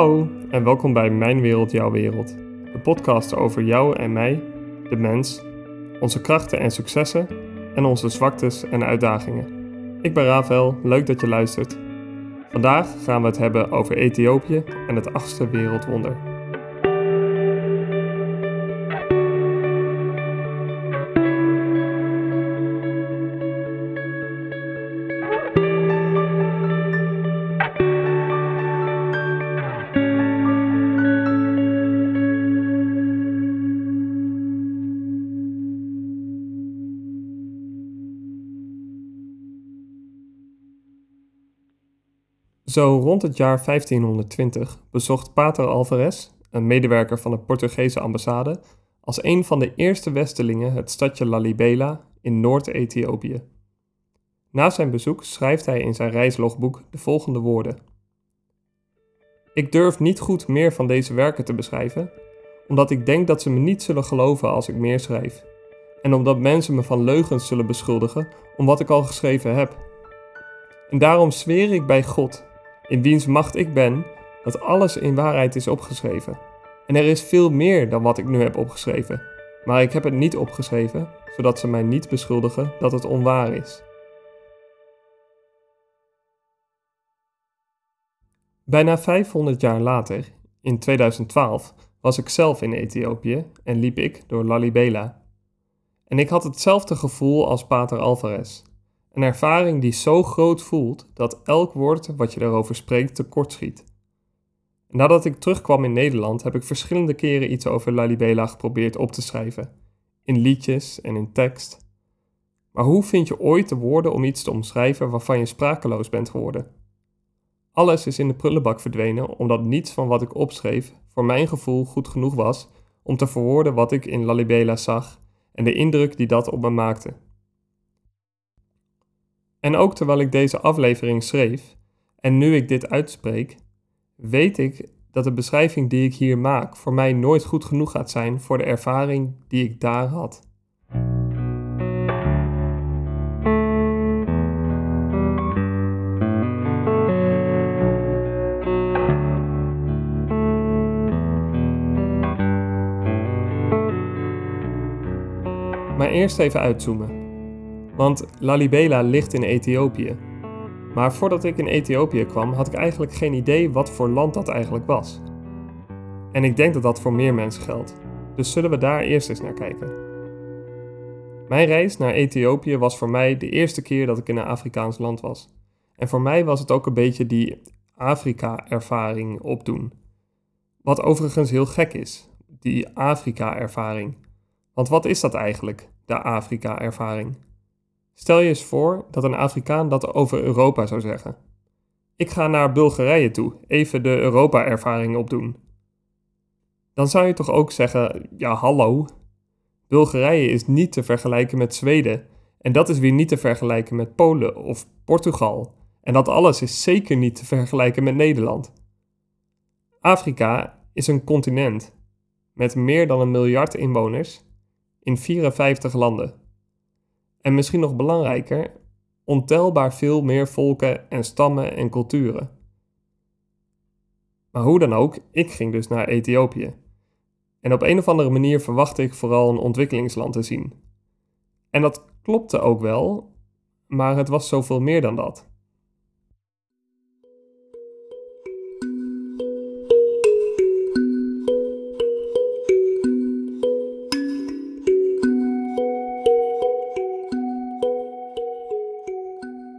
Hallo en welkom bij Mijn Wereld, Jouw Wereld. De podcast over jou en mij, de mens, onze krachten en successen en onze zwaktes en uitdagingen. Ik ben Rafael, leuk dat je luistert. Vandaag gaan we het hebben over Ethiopië en het achtste wereldwonder. Zo rond het jaar 1520 bezocht Pater Alvarez, een medewerker van de Portugese ambassade, als een van de eerste Westelingen het stadje Lalibela in Noord-Ethiopië. Na zijn bezoek schrijft hij in zijn reislogboek de volgende woorden: Ik durf niet goed meer van deze werken te beschrijven, omdat ik denk dat ze me niet zullen geloven als ik meer schrijf, en omdat mensen me van leugens zullen beschuldigen om wat ik al geschreven heb. En daarom zweer ik bij God in wiens macht ik ben, dat alles in waarheid is opgeschreven. En er is veel meer dan wat ik nu heb opgeschreven, maar ik heb het niet opgeschreven, zodat ze mij niet beschuldigen dat het onwaar is. Bijna 500 jaar later, in 2012, was ik zelf in Ethiopië en liep ik door Lalibela. En ik had hetzelfde gevoel als Pater Alvarez. Een ervaring die zo groot voelt dat elk woord wat je daarover spreekt tekortschiet. Nadat ik terugkwam in Nederland heb ik verschillende keren iets over Lalibela geprobeerd op te schrijven. In liedjes en in tekst. Maar hoe vind je ooit de woorden om iets te omschrijven waarvan je sprakeloos bent geworden? Alles is in de prullenbak verdwenen omdat niets van wat ik opschreef voor mijn gevoel goed genoeg was om te verwoorden wat ik in Lalibela zag en de indruk die dat op me maakte. En ook terwijl ik deze aflevering schreef en nu ik dit uitspreek, weet ik dat de beschrijving die ik hier maak voor mij nooit goed genoeg gaat zijn voor de ervaring die ik daar had. Maar eerst even uitzoomen. Want Lalibela ligt in Ethiopië. Maar voordat ik in Ethiopië kwam, had ik eigenlijk geen idee wat voor land dat eigenlijk was. En ik denk dat dat voor meer mensen geldt. Dus zullen we daar eerst eens naar kijken. Mijn reis naar Ethiopië was voor mij de eerste keer dat ik in een Afrikaans land was. En voor mij was het ook een beetje die Afrika-ervaring opdoen. Wat overigens heel gek is, die Afrika-ervaring. Want wat is dat eigenlijk, de Afrika-ervaring? Stel je eens voor dat een Afrikaan dat over Europa zou zeggen. Ik ga naar Bulgarije toe, even de Europa-ervaring opdoen. Dan zou je toch ook zeggen: ja, hallo. Bulgarije is niet te vergelijken met Zweden. En dat is weer niet te vergelijken met Polen of Portugal. En dat alles is zeker niet te vergelijken met Nederland. Afrika is een continent met meer dan een miljard inwoners in 54 landen. En misschien nog belangrijker, ontelbaar veel meer volken en stammen en culturen. Maar hoe dan ook, ik ging dus naar Ethiopië. En op een of andere manier verwachtte ik vooral een ontwikkelingsland te zien. En dat klopte ook wel, maar het was zoveel meer dan dat.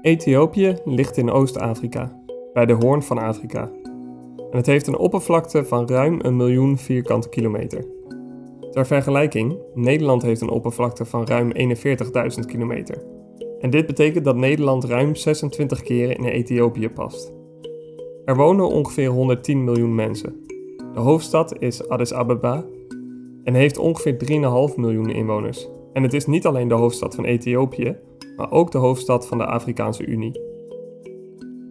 Ethiopië ligt in Oost-Afrika, bij de Hoorn van Afrika. En het heeft een oppervlakte van ruim een miljoen vierkante kilometer. Ter vergelijking, Nederland heeft een oppervlakte van ruim 41.000 kilometer. En dit betekent dat Nederland ruim 26 keer in Ethiopië past. Er wonen ongeveer 110 miljoen mensen. De hoofdstad is Addis Ababa en heeft ongeveer 3,5 miljoen inwoners. En het is niet alleen de hoofdstad van Ethiopië, maar ook de hoofdstad van de Afrikaanse Unie.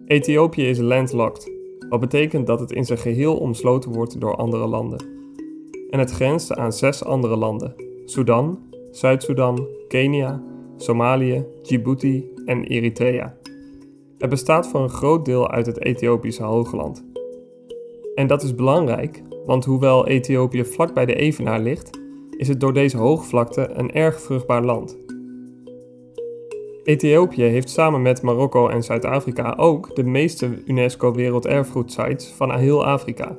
Ethiopië is landlocked, wat betekent dat het in zijn geheel omsloten wordt door andere landen. En het grenst aan zes andere landen: Sudan, Zuid-Soedan, Kenia, Somalië, Djibouti en Eritrea. Het bestaat voor een groot deel uit het Ethiopische hoogland. En dat is belangrijk, want hoewel Ethiopië vlak bij de Evenaar ligt, is het door deze hoogvlakte een erg vruchtbaar land. Ethiopië heeft samen met Marokko en Zuid-Afrika ook de meeste UNESCO Werelderfgoedsites van heel Afrika.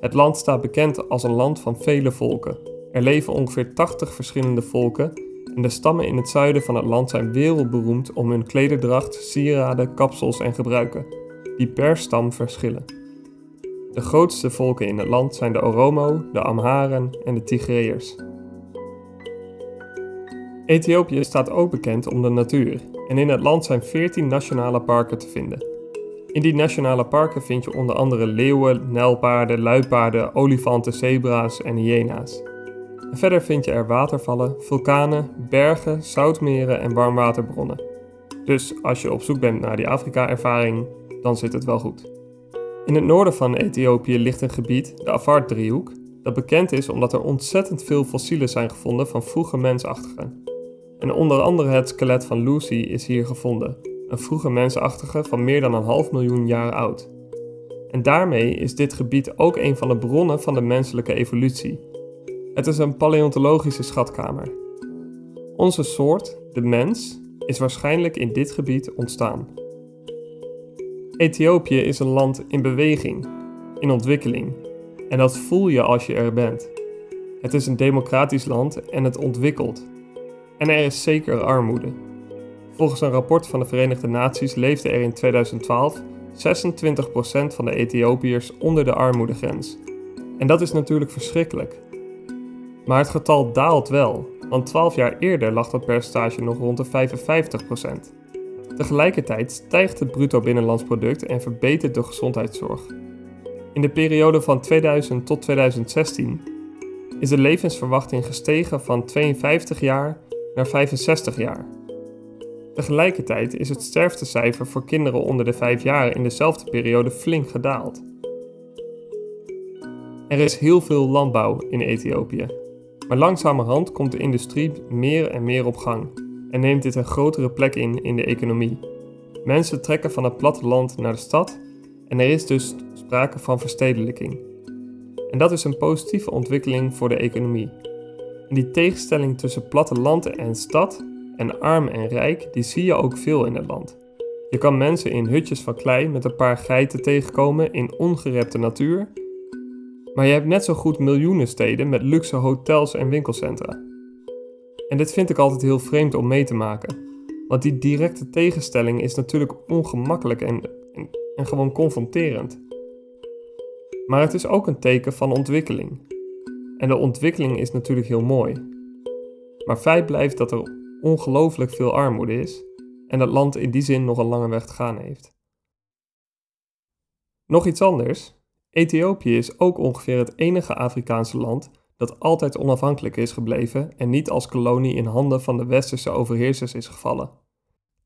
Het land staat bekend als een land van vele volken. Er leven ongeveer 80 verschillende volken en de stammen in het zuiden van het land zijn wereldberoemd om hun klederdracht, sieraden, kapsels en gebruiken, die per stam verschillen. De grootste volken in het land zijn de Oromo, de Amharen en de Tigreërs. Ethiopië staat ook bekend om de natuur en in het land zijn 14 nationale parken te vinden. In die nationale parken vind je onder andere leeuwen, nijlpaarden, luipaarden, olifanten, zebra's en hyena's. En verder vind je er watervallen, vulkanen, bergen, zoutmeren en warmwaterbronnen. Dus als je op zoek bent naar die Afrika-ervaring, dan zit het wel goed. In het noorden van Ethiopië ligt een gebied, de Afar-driehoek, dat bekend is omdat er ontzettend veel fossielen zijn gevonden van vroege mensachtigen. En onder andere het skelet van Lucy is hier gevonden, een vroege mensachtige van meer dan een half miljoen jaar oud. En daarmee is dit gebied ook een van de bronnen van de menselijke evolutie. Het is een paleontologische schatkamer. Onze soort, de mens, is waarschijnlijk in dit gebied ontstaan. Ethiopië is een land in beweging, in ontwikkeling. En dat voel je als je er bent. Het is een democratisch land en het ontwikkelt. En er is zeker armoede. Volgens een rapport van de Verenigde Naties leefde er in 2012 26% van de Ethiopiërs onder de armoedegrens. En dat is natuurlijk verschrikkelijk. Maar het getal daalt wel, want 12 jaar eerder lag dat percentage nog rond de 55%. Tegelijkertijd stijgt het bruto binnenlands product en verbetert de gezondheidszorg. In de periode van 2000 tot 2016 is de levensverwachting gestegen van 52 jaar naar 65 jaar. Tegelijkertijd is het sterftecijfer voor kinderen onder de 5 jaar in dezelfde periode flink gedaald. Er is heel veel landbouw in Ethiopië, maar langzamerhand komt de industrie meer en meer op gang en neemt dit een grotere plek in in de economie. Mensen trekken van het platteland naar de stad en er is dus sprake van verstedelijking. En dat is een positieve ontwikkeling voor de economie. Die tegenstelling tussen platteland en stad en arm en rijk, die zie je ook veel in het land. Je kan mensen in hutjes van klei met een paar geiten tegenkomen in ongerepte natuur. Maar je hebt net zo goed miljoenen steden met luxe hotels en winkelcentra. En dit vind ik altijd heel vreemd om mee te maken. Want die directe tegenstelling is natuurlijk ongemakkelijk en, en, en gewoon confronterend. Maar het is ook een teken van ontwikkeling. En de ontwikkeling is natuurlijk heel mooi. Maar feit blijft dat er ongelooflijk veel armoede is en het land in die zin nog een lange weg te gaan heeft. Nog iets anders. Ethiopië is ook ongeveer het enige Afrikaanse land dat altijd onafhankelijk is gebleven en niet als kolonie in handen van de westerse overheersers is gevallen.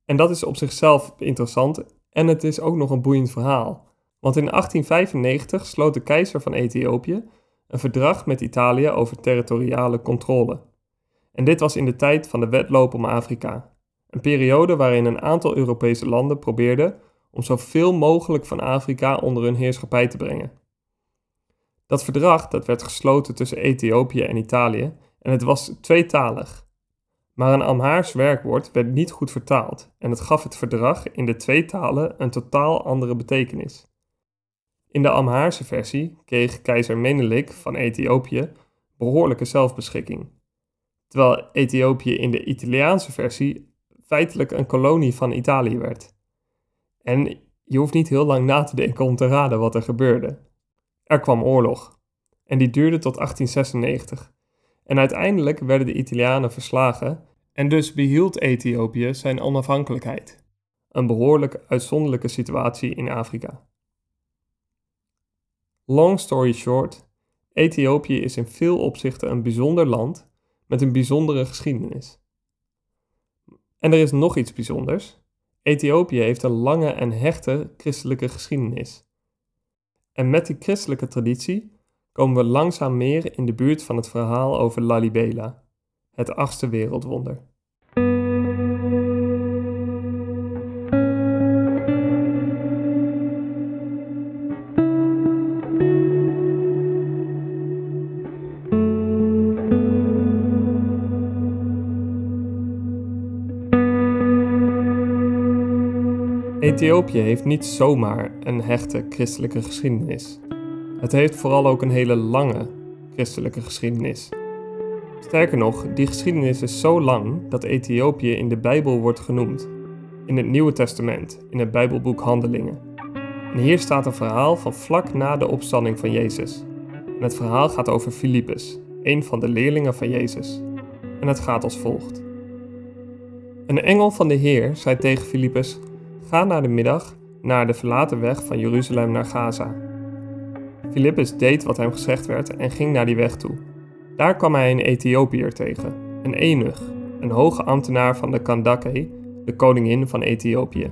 En dat is op zichzelf interessant en het is ook nog een boeiend verhaal. Want in 1895 sloot de keizer van Ethiopië een verdrag met Italië over territoriale controle. En dit was in de tijd van de wedloop om Afrika. Een periode waarin een aantal Europese landen probeerden om zoveel mogelijk van Afrika onder hun heerschappij te brengen. Dat verdrag dat werd gesloten tussen Ethiopië en Italië en het was tweetalig. Maar een Amhaars werkwoord werd niet goed vertaald en het gaf het verdrag in de twee talen een totaal andere betekenis. In de Amhaarse versie kreeg keizer Menelik van Ethiopië behoorlijke zelfbeschikking, terwijl Ethiopië in de Italiaanse versie feitelijk een kolonie van Italië werd. En je hoeft niet heel lang na te denken om te raden wat er gebeurde. Er kwam oorlog. En die duurde tot 1896. En uiteindelijk werden de Italianen verslagen en dus behield Ethiopië zijn onafhankelijkheid. Een behoorlijk uitzonderlijke situatie in Afrika. Long story short, Ethiopië is in veel opzichten een bijzonder land met een bijzondere geschiedenis. En er is nog iets bijzonders. Ethiopië heeft een lange en hechte christelijke geschiedenis. En met die christelijke traditie komen we langzaam meer in de buurt van het verhaal over Lalibela, het achtste wereldwonder. Ethiopië heeft niet zomaar een hechte christelijke geschiedenis. Het heeft vooral ook een hele lange christelijke geschiedenis. Sterker nog, die geschiedenis is zo lang dat Ethiopië in de Bijbel wordt genoemd. In het Nieuwe Testament, in het Bijbelboek Handelingen. En hier staat een verhaal van vlak na de opstanding van Jezus. En het verhaal gaat over Filippus, een van de leerlingen van Jezus. En het gaat als volgt. Een engel van de Heer zei tegen Filippus: Ga naar de middag naar de verlaten weg van Jeruzalem naar Gaza. Filippus deed wat hem gezegd werd en ging naar die weg toe. Daar kwam hij een Ethiopiër tegen, een eunuch, een hoge ambtenaar van de Kandake, de koningin van Ethiopië,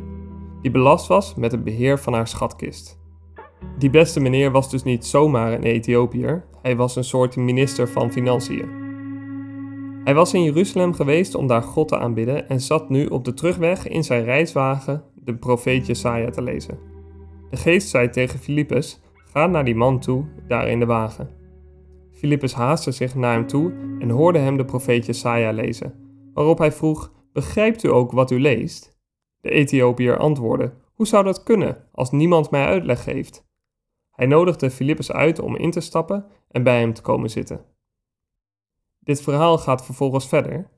die belast was met het beheer van haar schatkist. Die beste meneer was dus niet zomaar een Ethiopiër, hij was een soort minister van Financiën. Hij was in Jeruzalem geweest om daar God te aanbidden en zat nu op de terugweg in zijn reiswagen de profeet Jesaja te lezen. De geest zei tegen Filippus, ga naar die man toe, daar in de wagen. Filippus haastte zich naar hem toe en hoorde hem de profeet Jesaja lezen, waarop hij vroeg, begrijpt u ook wat u leest? De Ethiopiër antwoordde, hoe zou dat kunnen, als niemand mij uitleg geeft? Hij nodigde Filippus uit om in te stappen en bij hem te komen zitten. Dit verhaal gaat vervolgens verder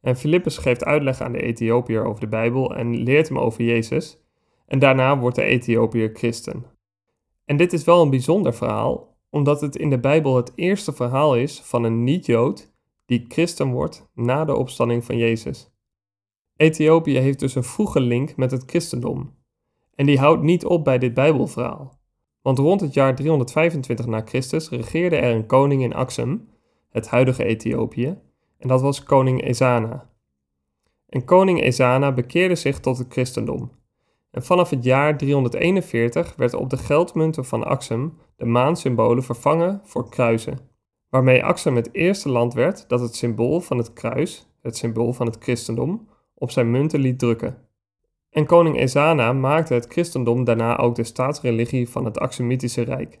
en Filippus geeft uitleg aan de Ethiopiër over de Bijbel en leert hem over Jezus. En daarna wordt de Ethiopiër christen. En dit is wel een bijzonder verhaal, omdat het in de Bijbel het eerste verhaal is van een niet-Jood die christen wordt na de opstanding van Jezus. Ethiopië heeft dus een vroege link met het christendom. En die houdt niet op bij dit Bijbelverhaal. Want rond het jaar 325 na Christus regeerde er een koning in Axum, het huidige Ethiopië, en dat was koning Ezana. En koning Ezana bekeerde zich tot het christendom. En vanaf het jaar 341 werd op de geldmunten van Axum de maansymbolen vervangen voor kruisen, waarmee Axum het eerste land werd dat het symbool van het kruis, het symbool van het christendom, op zijn munten liet drukken. En koning Ezana maakte het christendom daarna ook de staatsreligie van het Axumitische Rijk.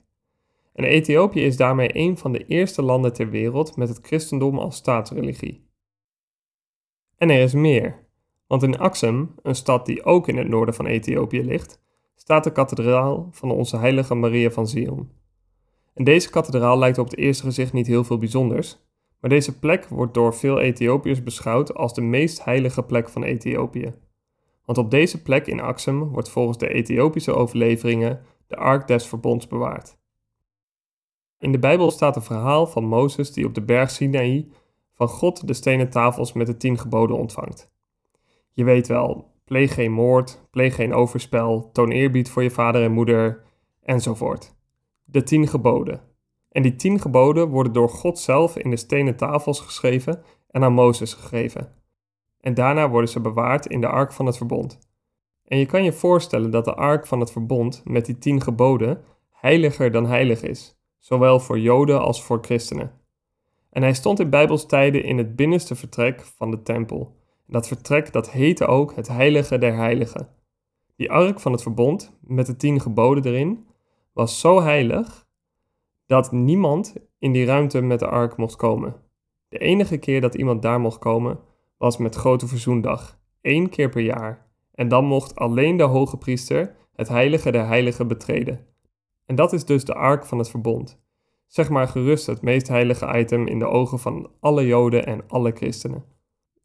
En Ethiopië is daarmee een van de eerste landen ter wereld met het christendom als staatsreligie. En er is meer, want in Axum, een stad die ook in het noorden van Ethiopië ligt, staat de kathedraal van onze heilige Maria van Zion. En deze kathedraal lijkt op het eerste gezicht niet heel veel bijzonders, maar deze plek wordt door veel Ethiopiërs beschouwd als de meest heilige plek van Ethiopië. Want op deze plek in Axum wordt volgens de Ethiopische overleveringen de Ark des Verbonds bewaard. In de Bijbel staat een verhaal van Mozes die op de berg Sinaï van God de stenen tafels met de tien geboden ontvangt. Je weet wel, pleeg geen moord, pleeg geen overspel, toon eerbied voor je vader en moeder, enzovoort. De tien geboden. En die tien geboden worden door God zelf in de stenen tafels geschreven en aan Mozes gegeven. En daarna worden ze bewaard in de ark van het verbond. En je kan je voorstellen dat de ark van het verbond met die tien geboden heiliger dan heilig is zowel voor Joden als voor christenen. En hij stond in Bijbelstijden in het binnenste vertrek van de tempel. Dat vertrek dat heette ook het Heilige der Heiligen. Die ark van het verbond, met de tien geboden erin, was zo heilig dat niemand in die ruimte met de ark mocht komen. De enige keer dat iemand daar mocht komen was met Grote Verzoendag, één keer per jaar. En dan mocht alleen de hoge priester het heilige der heiligen betreden. En dat is dus de ark van het verbond. Zeg maar gerust het meest heilige item in de ogen van alle Joden en alle christenen.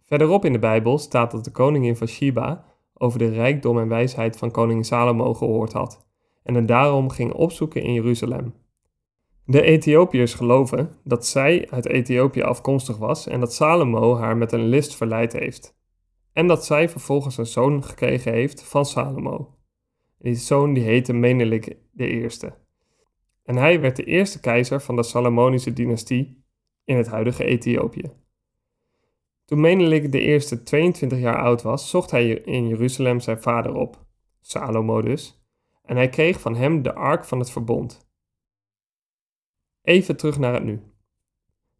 Verderop in de Bijbel staat dat de koningin van Sheba over de rijkdom en wijsheid van koning Salomo gehoord had en het daarom ging opzoeken in Jeruzalem. De Ethiopiërs geloven dat zij uit Ethiopië afkomstig was en dat Salomo haar met een list verleid heeft. En dat zij vervolgens een zoon gekregen heeft van Salomo. Die zoon die heette Menelik I. En hij werd de eerste keizer van de Salomonische dynastie in het huidige Ethiopië. Toen Menelik I 22 jaar oud was, zocht hij in Jeruzalem zijn vader op, Salomo dus, en hij kreeg van hem de ark van het verbond. Even terug naar het nu.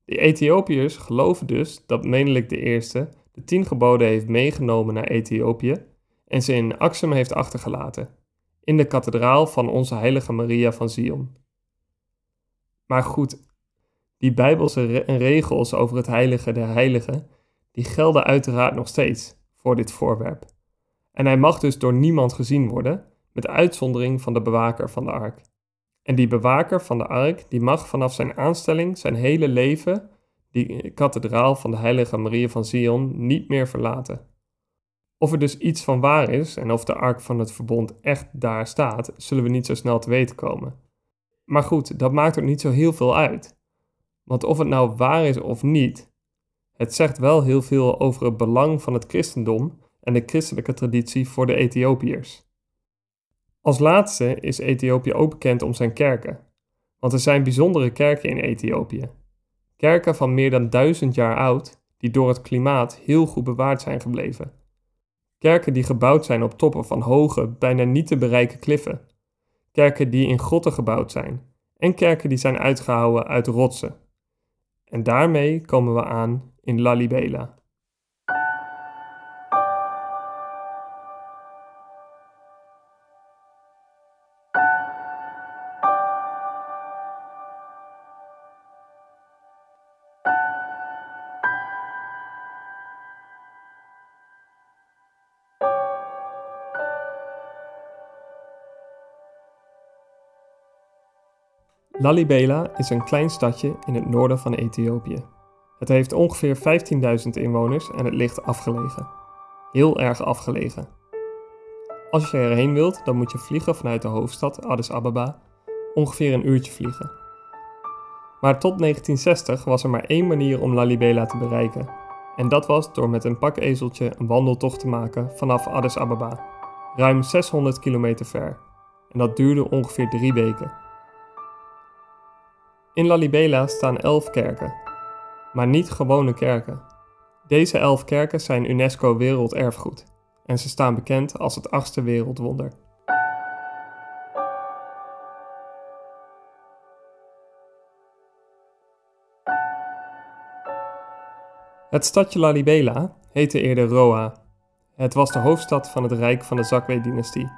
De Ethiopiërs geloven dus dat Menelik I de tien geboden heeft meegenomen naar Ethiopië en ze in Axum heeft achtergelaten in de kathedraal van onze heilige Maria van Zion. Maar goed, die bijbelse regels over het heilige der heiligen, die gelden uiteraard nog steeds voor dit voorwerp. En hij mag dus door niemand gezien worden, met uitzondering van de bewaker van de ark. En die bewaker van de ark, die mag vanaf zijn aanstelling zijn hele leven die kathedraal van de heilige Maria van Zion niet meer verlaten. Of er dus iets van waar is en of de ark van het verbond echt daar staat, zullen we niet zo snel te weten komen. Maar goed, dat maakt ook niet zo heel veel uit. Want of het nou waar is of niet, het zegt wel heel veel over het belang van het christendom en de christelijke traditie voor de Ethiopiërs. Als laatste is Ethiopië ook bekend om zijn kerken, want er zijn bijzondere kerken in Ethiopië. Kerken van meer dan duizend jaar oud, die door het klimaat heel goed bewaard zijn gebleven. Kerken die gebouwd zijn op toppen van hoge, bijna niet te bereiken kliffen. Kerken die in grotten gebouwd zijn. En kerken die zijn uitgehouwen uit rotsen. En daarmee komen we aan in Lalibela. Lalibela is een klein stadje in het noorden van Ethiopië. Het heeft ongeveer 15.000 inwoners en het ligt afgelegen. Heel erg afgelegen. Als je erheen wilt, dan moet je vliegen vanuit de hoofdstad Addis Ababa, ongeveer een uurtje vliegen. Maar tot 1960 was er maar één manier om Lalibela te bereiken. En dat was door met een pakezeltje een wandeltocht te maken vanaf Addis Ababa, ruim 600 kilometer ver. En dat duurde ongeveer drie weken. In Lalibela staan elf kerken, maar niet gewone kerken. Deze elf kerken zijn UNESCO Werelderfgoed en ze staan bekend als het achtste wereldwonder. Het stadje Lalibela heette eerder Roa. Het was de hoofdstad van het rijk van de Zakwe-dynastie,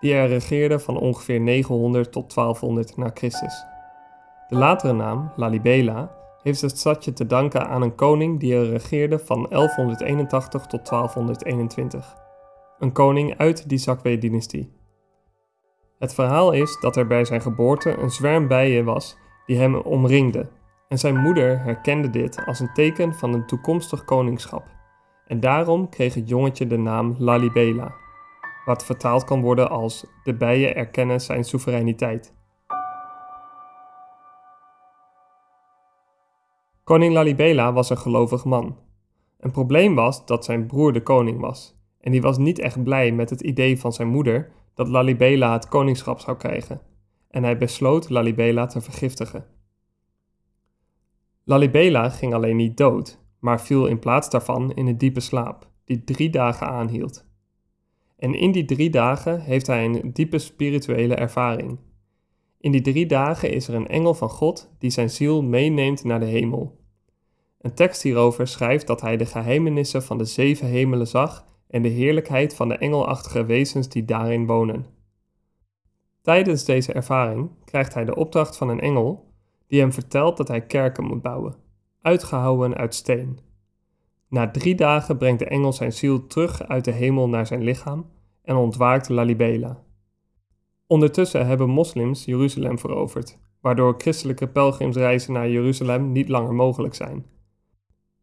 die er regeerde van ongeveer 900 tot 1200 na Christus. De latere naam, Lalibela, heeft het stadje te danken aan een koning die er regeerde van 1181 tot 1221. Een koning uit die Zakwe-dynastie. Het verhaal is dat er bij zijn geboorte een zwerm bijen was die hem omringde. En zijn moeder herkende dit als een teken van een toekomstig koningschap. En daarom kreeg het jongetje de naam Lalibela, wat vertaald kan worden als de bijen erkennen zijn soevereiniteit. Koning Lalibela was een gelovig man. Een probleem was dat zijn broer de koning was, en die was niet echt blij met het idee van zijn moeder dat Lalibela het koningschap zou krijgen, en hij besloot Lalibela te vergiftigen. Lalibela ging alleen niet dood, maar viel in plaats daarvan in een diepe slaap, die drie dagen aanhield. En in die drie dagen heeft hij een diepe spirituele ervaring. In die drie dagen is er een engel van God die zijn ziel meeneemt naar de hemel een tekst hierover schrijft dat hij de geheimenissen van de zeven hemelen zag en de heerlijkheid van de engelachtige wezens die daarin wonen. Tijdens deze ervaring krijgt hij de opdracht van een engel die hem vertelt dat hij kerken moet bouwen, uitgehouwen uit steen. Na drie dagen brengt de engel zijn ziel terug uit de hemel naar zijn lichaam en ontwaakt Lalibela. Ondertussen hebben moslims Jeruzalem veroverd, waardoor christelijke pelgrimsreizen naar Jeruzalem niet langer mogelijk zijn.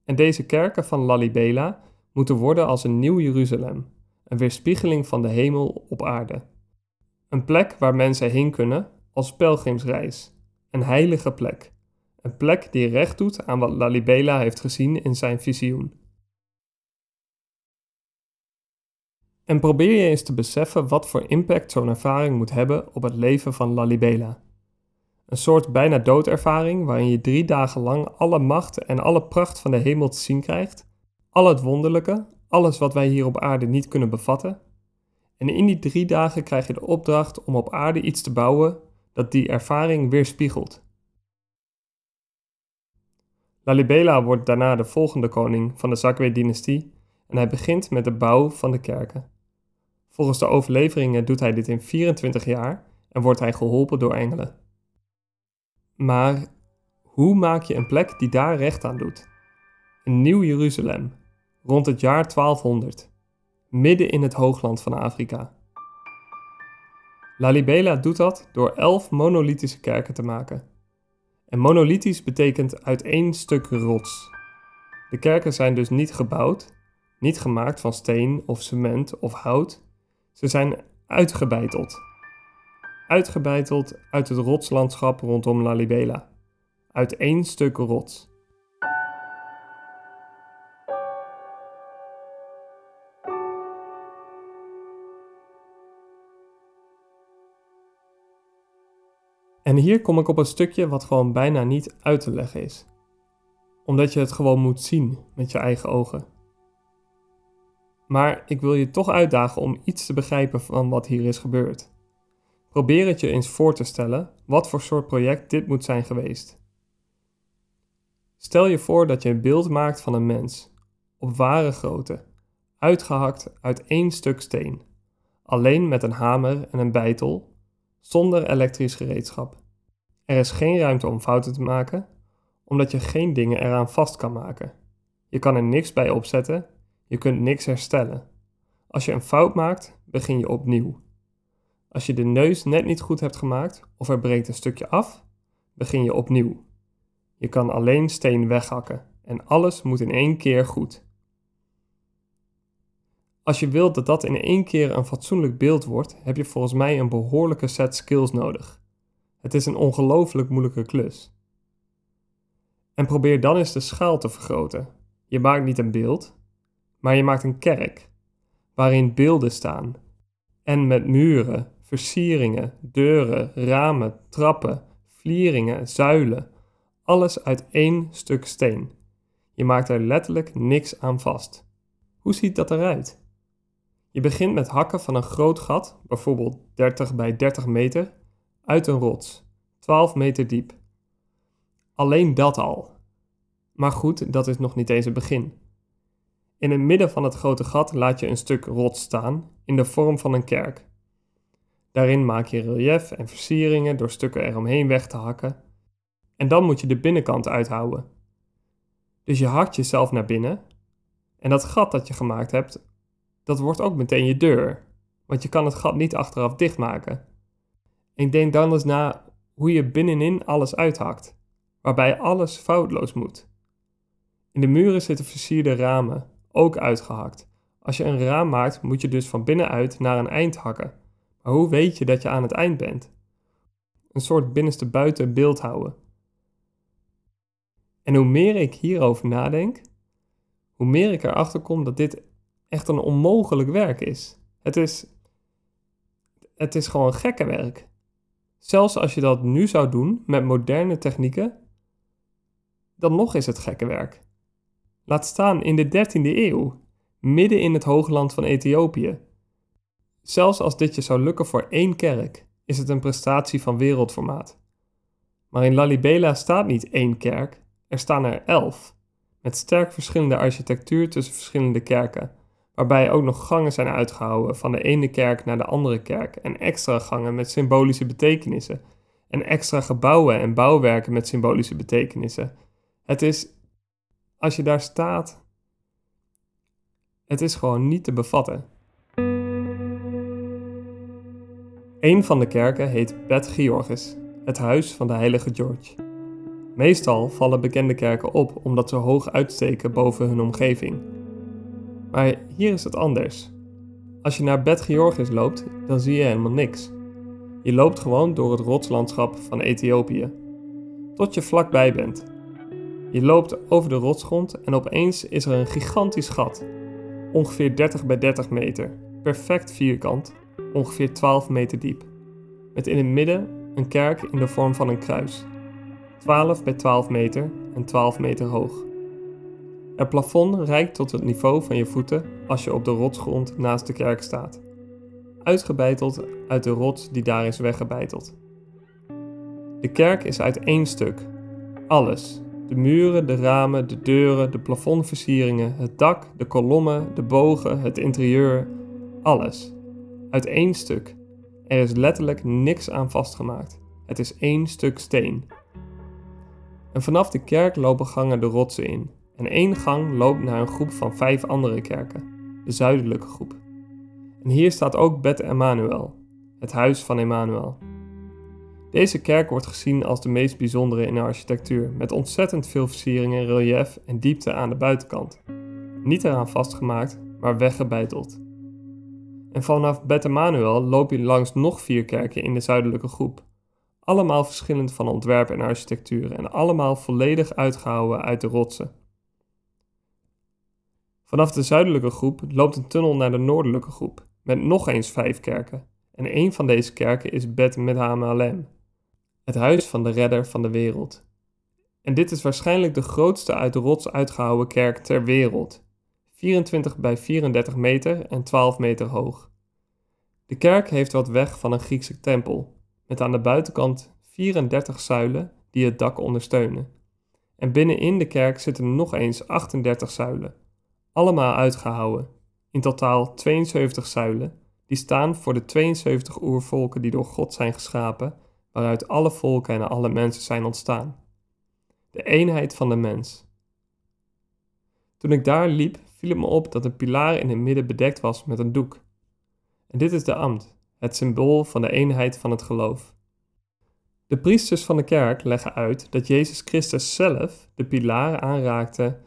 En deze kerken van Lalibela moeten worden als een nieuw Jeruzalem, een weerspiegeling van de hemel op aarde. Een plek waar mensen heen kunnen als pelgrimsreis, een heilige plek, een plek die recht doet aan wat Lalibela heeft gezien in zijn visioen. En probeer je eens te beseffen wat voor impact zo'n ervaring moet hebben op het leven van Lalibela. Een soort bijna doodervaring waarin je drie dagen lang alle macht en alle pracht van de hemel te zien krijgt, al het wonderlijke, alles wat wij hier op aarde niet kunnen bevatten. En in die drie dagen krijg je de opdracht om op aarde iets te bouwen dat die ervaring weerspiegelt. Lalibela wordt daarna de volgende koning van de Zakwe-dynastie en hij begint met de bouw van de kerken. Volgens de overleveringen doet hij dit in 24 jaar en wordt hij geholpen door engelen. Maar hoe maak je een plek die daar recht aan doet? Een nieuw Jeruzalem, rond het jaar 1200. midden in het hoogland van Afrika. Lalibela doet dat door elf monolithische kerken te maken. En monolithisch betekent uit één stuk rots. De kerken zijn dus niet gebouwd, niet gemaakt van steen of cement of hout. Ze zijn uitgebeiteld. Uitgebeiteld uit het rotslandschap rondom Lalibela. Uit één stuk rots. En hier kom ik op een stukje wat gewoon bijna niet uit te leggen is. Omdat je het gewoon moet zien met je eigen ogen. Maar ik wil je toch uitdagen om iets te begrijpen van wat hier is gebeurd. Probeer het je eens voor te stellen wat voor soort project dit moet zijn geweest. Stel je voor dat je een beeld maakt van een mens, op ware grootte, uitgehakt uit één stuk steen, alleen met een hamer en een bijtel zonder elektrisch gereedschap. Er is geen ruimte om fouten te maken, omdat je geen dingen eraan vast kan maken. Je kan er niks bij opzetten, je kunt niks herstellen. Als je een fout maakt, begin je opnieuw. Als je de neus net niet goed hebt gemaakt of er breekt een stukje af, begin je opnieuw. Je kan alleen steen weghakken en alles moet in één keer goed. Als je wilt dat dat in één keer een fatsoenlijk beeld wordt, heb je volgens mij een behoorlijke set skills nodig. Het is een ongelooflijk moeilijke klus. En probeer dan eens de schaal te vergroten. Je maakt niet een beeld, maar je maakt een kerk, waarin beelden staan. En met muren, versieringen, deuren, ramen, trappen, vlieringen, zuilen. Alles uit één stuk steen. Je maakt er letterlijk niks aan vast. Hoe ziet dat eruit? Je begint met hakken van een groot gat, bijvoorbeeld 30 bij 30 meter, uit een rots, 12 meter diep. Alleen dat al. Maar goed, dat is nog niet eens het begin. In het midden van het grote gat laat je een stuk rots staan in de vorm van een kerk. Daarin maak je relief en versieringen door stukken eromheen weg te hakken. En dan moet je de binnenkant uithouden. Dus je hakt jezelf naar binnen. En dat gat dat je gemaakt hebt, dat wordt ook meteen je deur. Want je kan het gat niet achteraf dichtmaken. En denk dan eens na hoe je binnenin alles uithakt, waarbij alles foutloos moet. In de muren zitten versierde ramen, ook uitgehakt. Als je een raam maakt, moet je dus van binnenuit naar een eind hakken. Maar hoe weet je dat je aan het eind bent? Een soort binnenste buiten beeld houden. En hoe meer ik hierover nadenk, hoe meer ik erachter kom dat dit echt een onmogelijk werk is. Het is, het is gewoon gekke werk. Zelfs als je dat nu zou doen met moderne technieken, dan nog is het gekke werk. Laat staan in de 13e eeuw, midden in het hoogland van Ethiopië. Zelfs als dit je zou lukken voor één kerk, is het een prestatie van wereldformaat. Maar in Lalibela staat niet één kerk, er staan er elf, met sterk verschillende architectuur tussen verschillende kerken, waarbij ook nog gangen zijn uitgehouden van de ene kerk naar de andere kerk en extra gangen met symbolische betekenissen en extra gebouwen en bouwwerken met symbolische betekenissen. Het is, als je daar staat, het is gewoon niet te bevatten. Een van de kerken heet Bet Georgis, het huis van de heilige George. Meestal vallen bekende kerken op omdat ze hoog uitsteken boven hun omgeving maar hier is het anders. Als je naar Bet Georgis loopt, dan zie je helemaal niks. Je loopt gewoon door het rotslandschap van Ethiopië, tot je vlakbij bent. Je loopt over de rotsgrond en opeens is er een gigantisch gat, ongeveer 30 bij 30 meter, perfect vierkant, ongeveer 12 meter diep. Met in het midden een kerk in de vorm van een kruis, 12 bij 12 meter en 12 meter hoog. Het plafond reikt tot het niveau van je voeten als je op de rotsgrond naast de kerk staat. Uitgebeiteld uit de rots die daar is weggebeiteld. De kerk is uit één stuk. Alles. De muren, de ramen, de deuren, de plafondversieringen, het dak, de kolommen, de bogen, het interieur. Alles. Uit één stuk. Er is letterlijk niks aan vastgemaakt. Het is één stuk steen. En vanaf de kerk lopen gangen de rotsen in, en één gang loopt naar een groep van vijf andere kerken. de zuidelijke groep. En hier staat ook Bet Emmanuel, het huis van Emmanuel. Deze kerk wordt gezien als de meest bijzondere in de architectuur, met ontzettend veel versieringen, relief en diepte aan de buitenkant. Niet eraan vastgemaakt, maar weggebeiteld. En vanaf Bet Emmanuel loop je langs nog vier kerken in de zuidelijke groep. Allemaal verschillend van ontwerp en architectuur en allemaal volledig uitgehouden uit de rotsen. Vanaf de zuidelijke groep loopt een tunnel naar de noordelijke groep, met nog eens vijf kerken. En een van deze kerken is Bet Medhamalem, het huis van de redder van de wereld. En dit is waarschijnlijk de grootste uit de rots uitgehouwen kerk ter wereld. 24 bij 34 meter en 12 meter hoog. De kerk heeft wat weg van een Griekse tempel, met aan de buitenkant 34 zuilen die het dak ondersteunen. En binnenin de kerk zitten nog eens 38 zuilen, allemaal uitgehouwen. In totaal 72 zuilen, die staan voor de 72 oervolken die door God zijn geschapen, waaruit alle volken en alle mensen zijn ontstaan. De eenheid van de mens. Toen ik daar liep, viel het me op dat een pilaar in het midden bedekt was met een doek. En dit is de ambt, het symbool van de eenheid van het geloof. De priesters van de kerk leggen uit dat Jezus Christus zelf de pilaar aanraakte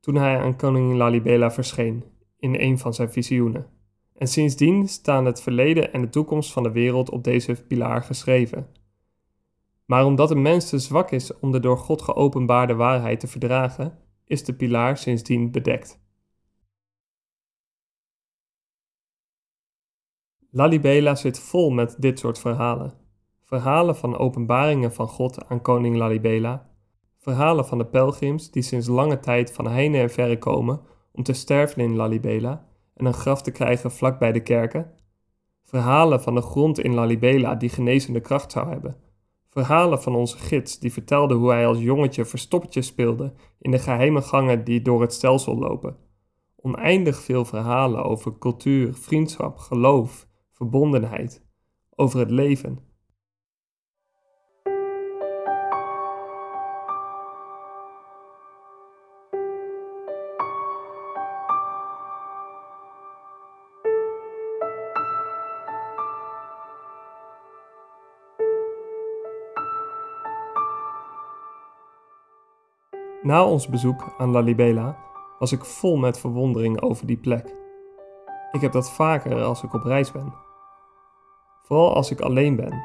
toen hij aan koningin Lalibela verscheen in een van zijn visioenen. En sindsdien staan het verleden en de toekomst van de wereld op deze pilaar geschreven. Maar omdat de mens te zwak is om de door God geopenbaarde waarheid te verdragen, is de pilaar sindsdien bedekt. Lalibela zit vol met dit soort verhalen. Verhalen van openbaringen van God aan koning Lalibela. Verhalen van de pelgrims die sinds lange tijd van heine en verre komen om te sterven in Lalibela en een graf te krijgen vlak bij de kerken. Verhalen van de grond in Lalibela die genezende kracht zou hebben. Verhalen van onze gids die vertelde hoe hij als jongetje verstoppertje speelde in de geheime gangen die door het stelsel lopen. Oneindig veel verhalen over cultuur, vriendschap, geloof, verbondenheid, over het leven. Na ons bezoek aan Lalibela was ik vol met verwondering over die plek. Ik heb dat vaker als ik op reis ben. Vooral als ik alleen ben.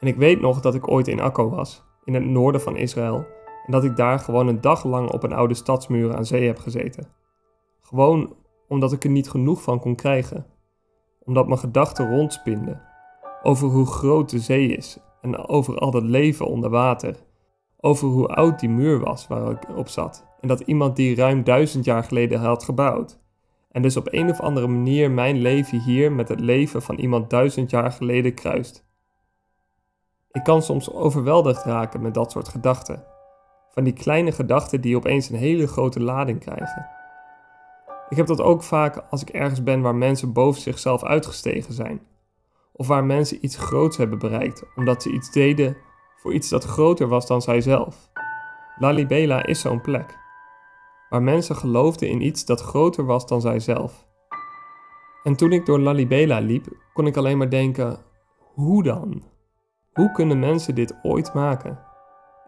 En ik weet nog dat ik ooit in Akko was, in het noorden van Israël, en dat ik daar gewoon een dag lang op een oude stadsmuur aan zee heb gezeten. Gewoon omdat ik er niet genoeg van kon krijgen. Omdat mijn gedachten rondspinden over hoe groot de zee is en over al dat leven onder water over hoe oud die muur was waar ik op zat en dat iemand die ruim duizend jaar geleden had gebouwd. En dus op een of andere manier mijn leven hier met het leven van iemand duizend jaar geleden kruist. Ik kan soms overweldigd raken met dat soort gedachten. Van die kleine gedachten die opeens een hele grote lading krijgen. Ik heb dat ook vaak als ik ergens ben waar mensen boven zichzelf uitgestegen zijn. Of waar mensen iets groots hebben bereikt omdat ze iets deden voor iets dat groter was dan zijzelf. Lalibela is zo'n plek, waar mensen geloofden in iets dat groter was dan zijzelf. En toen ik door Lalibela liep, kon ik alleen maar denken: hoe dan? Hoe kunnen mensen dit ooit maken?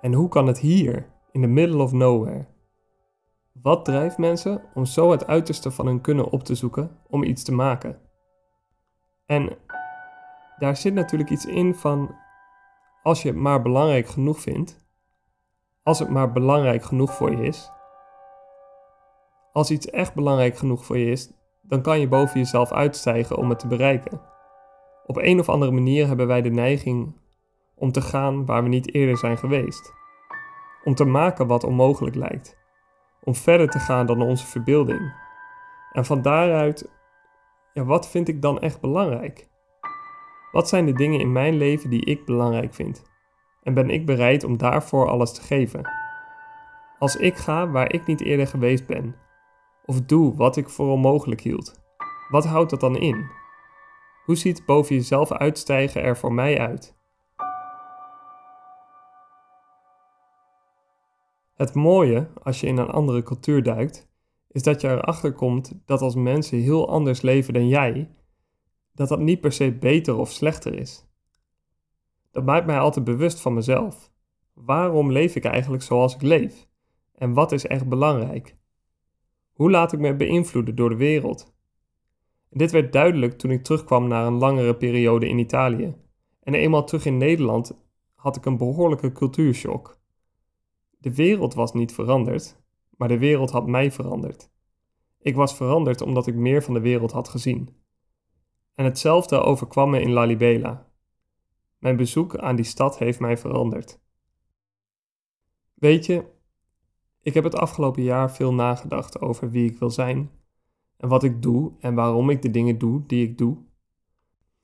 En hoe kan het hier, in the middle of nowhere? Wat drijft mensen om zo het uiterste van hun kunnen op te zoeken om iets te maken? En daar zit natuurlijk iets in van als je het maar belangrijk genoeg vindt, als het maar belangrijk genoeg voor je is, als iets echt belangrijk genoeg voor je is, dan kan je boven jezelf uitstijgen om het te bereiken. Op een of andere manier hebben wij de neiging om te gaan waar we niet eerder zijn geweest. Om te maken wat onmogelijk lijkt. Om verder te gaan dan onze verbeelding. En van daaruit, ja, wat vind ik dan echt belangrijk? Wat zijn de dingen in mijn leven die ik belangrijk vind? En ben ik bereid om daarvoor alles te geven? Als ik ga waar ik niet eerder geweest ben, of doe wat ik voor onmogelijk hield, wat houdt dat dan in? Hoe ziet boven jezelf uitstijgen er voor mij uit? Het mooie als je in een andere cultuur duikt, is dat je erachter komt dat als mensen heel anders leven dan jij, dat dat niet per se beter of slechter is. Dat maakt mij altijd bewust van mezelf. Waarom leef ik eigenlijk zoals ik leef? En wat is echt belangrijk? Hoe laat ik me beïnvloeden door de wereld? dit werd duidelijk toen ik terugkwam na een langere periode in Italië. En eenmaal terug in Nederland had ik een behoorlijke cultuurshock. De wereld was niet veranderd, maar de wereld had mij veranderd. Ik was veranderd omdat ik meer van de wereld had gezien. En hetzelfde overkwam me in Lalibela. Mijn bezoek aan die stad heeft mij veranderd. Weet je, ik heb het afgelopen jaar veel nagedacht over wie ik wil zijn en wat ik doe en waarom ik de dingen doe die ik doe.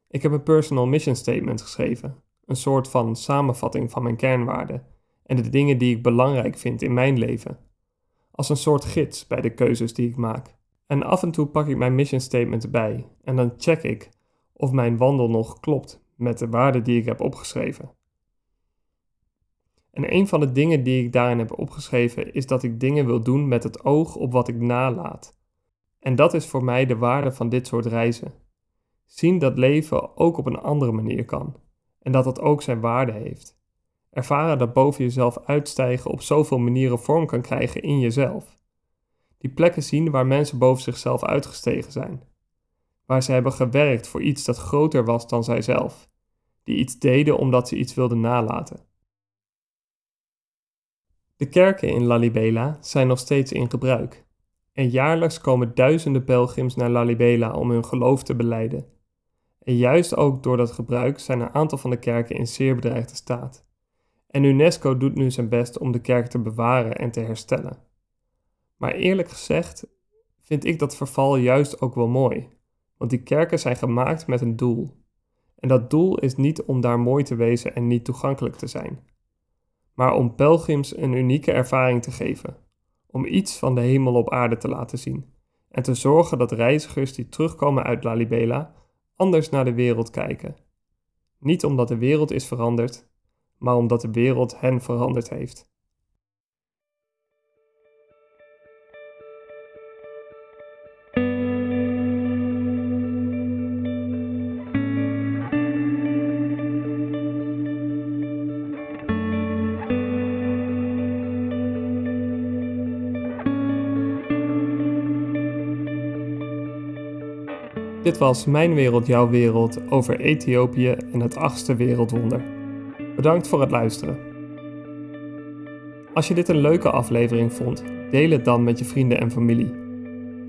Ik heb een personal mission statement geschreven, een soort van samenvatting van mijn kernwaarden en de dingen die ik belangrijk vind in mijn leven, als een soort gids bij de keuzes die ik maak. En af en toe pak ik mijn mission statement erbij en dan check ik of mijn wandel nog klopt met de waarden die ik heb opgeschreven. En een van de dingen die ik daarin heb opgeschreven is dat ik dingen wil doen met het oog op wat ik nalaat. En dat is voor mij de waarde van dit soort reizen. Zien dat leven ook op een andere manier kan en dat het ook zijn waarde heeft. Ervaren dat boven jezelf uitstijgen op zoveel manieren vorm kan krijgen in jezelf. Die plekken zien waar mensen boven zichzelf uitgestegen zijn. Waar ze hebben gewerkt voor iets dat groter was dan zijzelf. Die iets deden omdat ze iets wilden nalaten. De kerken in Lalibela zijn nog steeds in gebruik. En jaarlijks komen duizenden pelgrims naar Lalibela om hun geloof te beleiden. En juist ook door dat gebruik zijn een aantal van de kerken in zeer bedreigde staat. En UNESCO doet nu zijn best om de kerk te bewaren en te herstellen. Maar eerlijk gezegd vind ik dat verval juist ook wel mooi, want die kerken zijn gemaakt met een doel. En dat doel is niet om daar mooi te wezen en niet toegankelijk te zijn, maar om pelgrims een unieke ervaring te geven, om iets van de hemel op aarde te laten zien en te zorgen dat reizigers die terugkomen uit Lalibela anders naar de wereld kijken. Niet omdat de wereld is veranderd, maar omdat de wereld hen veranderd heeft. Dit was Mijn Wereld, Jouw Wereld over Ethiopië en het achtste wereldwonder. Bedankt voor het luisteren. Als je dit een leuke aflevering vond, deel het dan met je vrienden en familie.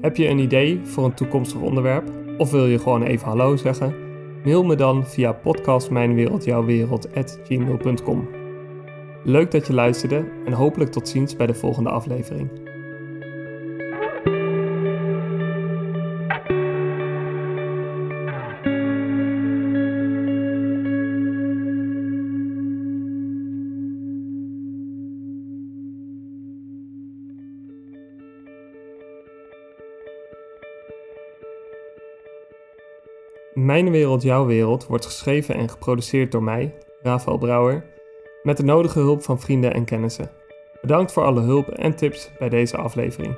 Heb je een idee voor een toekomstig onderwerp of wil je gewoon even hallo zeggen? Mail me dan via podcastmijnwereldjouwwereld.gmail.com Leuk dat je luisterde en hopelijk tot ziens bij de volgende aflevering. Mijn Wereld, Jouw Wereld wordt geschreven en geproduceerd door mij, Rafael Brouwer, met de nodige hulp van vrienden en kennissen. Bedankt voor alle hulp en tips bij deze aflevering.